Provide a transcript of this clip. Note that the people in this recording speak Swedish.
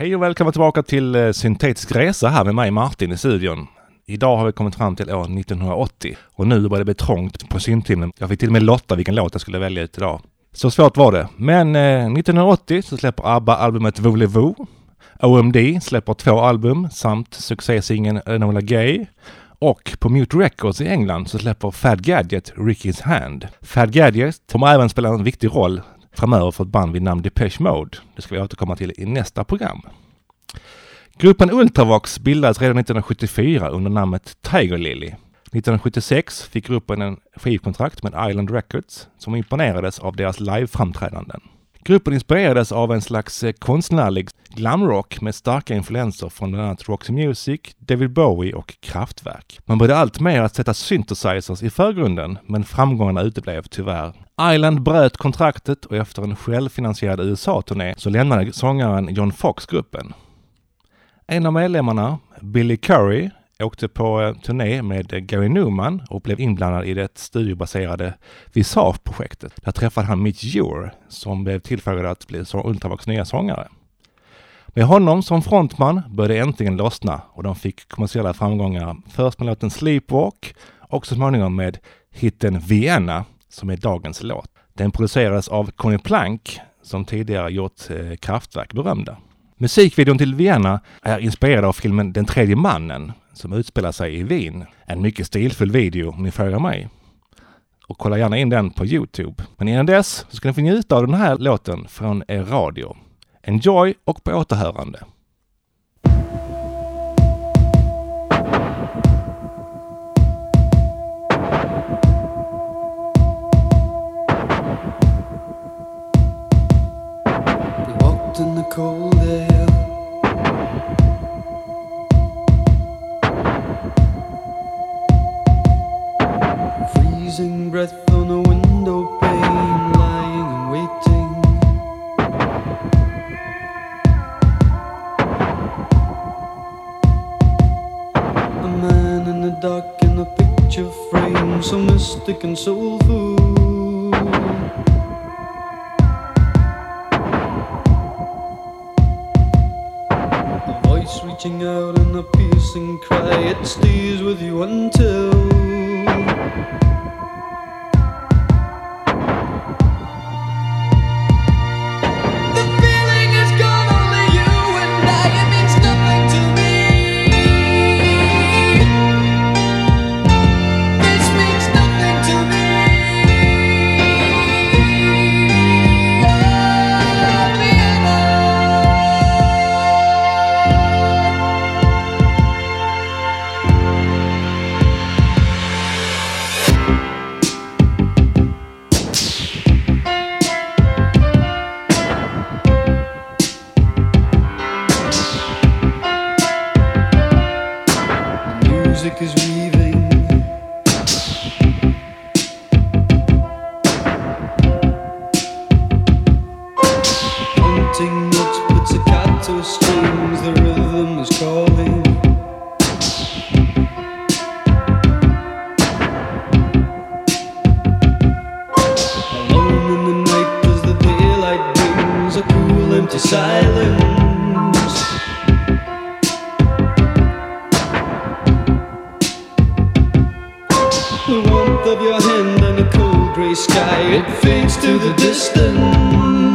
Hej och välkomna tillbaka till eh, Syntetisk Resa här med mig Martin i studion. Idag har vi kommit fram till år 1980 och nu börjar det bli trångt på syntimmen. Jag fick till och med lotta vilken låt jag skulle välja ut idag. Så svårt var det. Men eh, 1980 så släpper ABBA albumet Voulez-Vous. OMD släpper två album samt succésingeln Enola Gay. Och på Mute Records i England så släpper Fad Gadget Ricky's Hand. Fad Gadget kommer även spela en viktig roll framöver för ett band vid namn Depeche Mode. Det ska vi återkomma till i nästa program. Gruppen Ultravox bildades redan 1974 under namnet Tiger Lily. 1976 fick gruppen en skivkontrakt med Island Records som imponerades av deras liveframträdanden. Gruppen inspirerades av en slags eh, konstnärlig glamrock med starka influenser från bland annat Roxy Music, David Bowie och Kraftwerk. Man började allt mer att sätta synthesizers i förgrunden, men framgångarna uteblev tyvärr. Island bröt kontraktet och efter en självfinansierad USA-turné så lämnade sångaren John Fox gruppen. En av medlemmarna, Billy Curry, åkte på eh, turné med Gary Newman och blev inblandad i det studiobaserade Visage-projektet. Där träffade han Mitch Ure som blev tillfrågad att bli Ultravox nya sångare. Med honom som frontman började det äntligen lossna och de fick kommersiella framgångar. Först med låten Sleepwalk och så småningom med hitten Vienna som är dagens låt. Den producerades av Conny Plank som tidigare gjort eh, Kraftwerk berömda. Musikvideon till Vienna är inspirerad av filmen Den tredje mannen som utspelar sig i Wien. En mycket stilfull video om ni frågar mig. Och kolla gärna in den på Youtube. Men innan dess så ska ni få njuta av den här låten från er radio. Enjoy och på återhörande. In the cold Freezing breath on a window pane, lying and waiting. A man in the dark in a picture frame, so mystic and soulful. A voice reaching out in a piercing cry, it stays with you until. Music is weaving. Hunting notes, pizzicato strings, the rhythm is calling. Alone in the night as the daylight brings a cool empty silence. Of your hand and a cold gray sky, it fades to the distance.